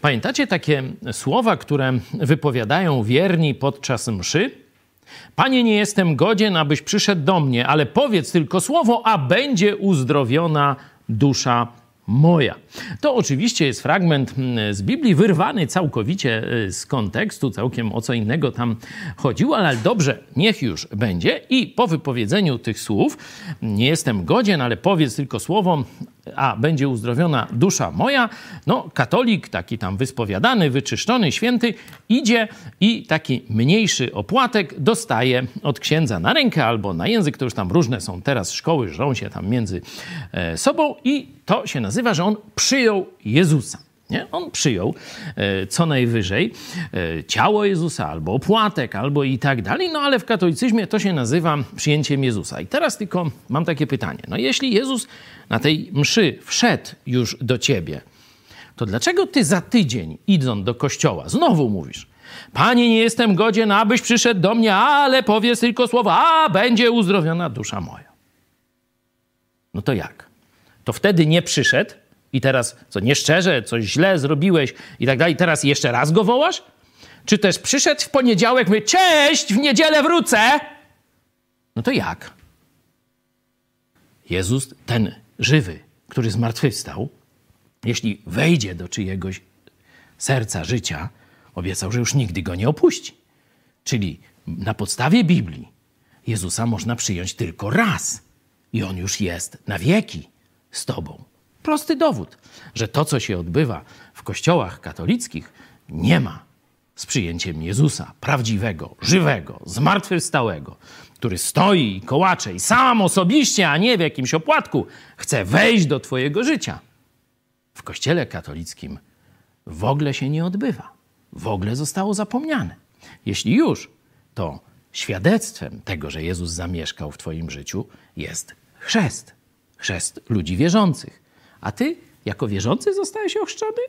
Pamiętacie takie słowa, które wypowiadają wierni podczas mszy? Panie, nie jestem godzien, abyś przyszedł do mnie, ale powiedz tylko słowo, a będzie uzdrowiona dusza moja. To oczywiście jest fragment mm, z Biblii, wyrwany całkowicie y, z kontekstu, całkiem o co innego tam chodziło, ale dobrze, niech już będzie. I po wypowiedzeniu tych słów, nie jestem godzien, ale powiedz tylko słowo, a będzie uzdrowiona dusza moja, no katolik, taki tam wyspowiadany, wyczyszczony, święty, idzie i taki mniejszy opłatek dostaje od księdza na rękę albo na język, to już tam różne są teraz szkoły, żrą się tam między e, sobą i to się nazywa, że on przyjął Jezusa. Nie? On przyjął e, co najwyżej e, ciało Jezusa, albo opłatek, albo i tak dalej, no ale w katolicyzmie to się nazywa przyjęciem Jezusa. I teraz tylko mam takie pytanie. No jeśli Jezus na tej mszy wszedł już do ciebie, to dlaczego ty za tydzień, idąc do kościoła, znowu mówisz, Panie, nie jestem godzien, abyś przyszedł do mnie, ale powiedz tylko słowa, a będzie uzdrowiona dusza moja. No to jak? To wtedy nie przyszedł, i teraz co nieszczerze, coś źle zrobiłeś i tak dalej, teraz jeszcze raz go wołasz? Czy też przyszedł w poniedziałek, mówi, cześć, w niedzielę wrócę? No to jak? Jezus, ten żywy, który zmartwychwstał, jeśli wejdzie do czyjegoś serca życia, obiecał, że już nigdy go nie opuści. Czyli na podstawie Biblii Jezusa można przyjąć tylko raz i on już jest na wieki z tobą. Prosty dowód, że to, co się odbywa w kościołach katolickich, nie ma z przyjęciem Jezusa, prawdziwego, żywego, zmartwychwstałego, który stoi i kołacze i sam osobiście, a nie w jakimś opłatku, chce wejść do Twojego życia. W kościele katolickim w ogóle się nie odbywa. W ogóle zostało zapomniane. Jeśli już, to świadectwem tego, że Jezus zamieszkał w Twoim życiu, jest chrzest. Chrzest ludzi wierzących. A ty, jako wierzący, zostałeś ochrzczony?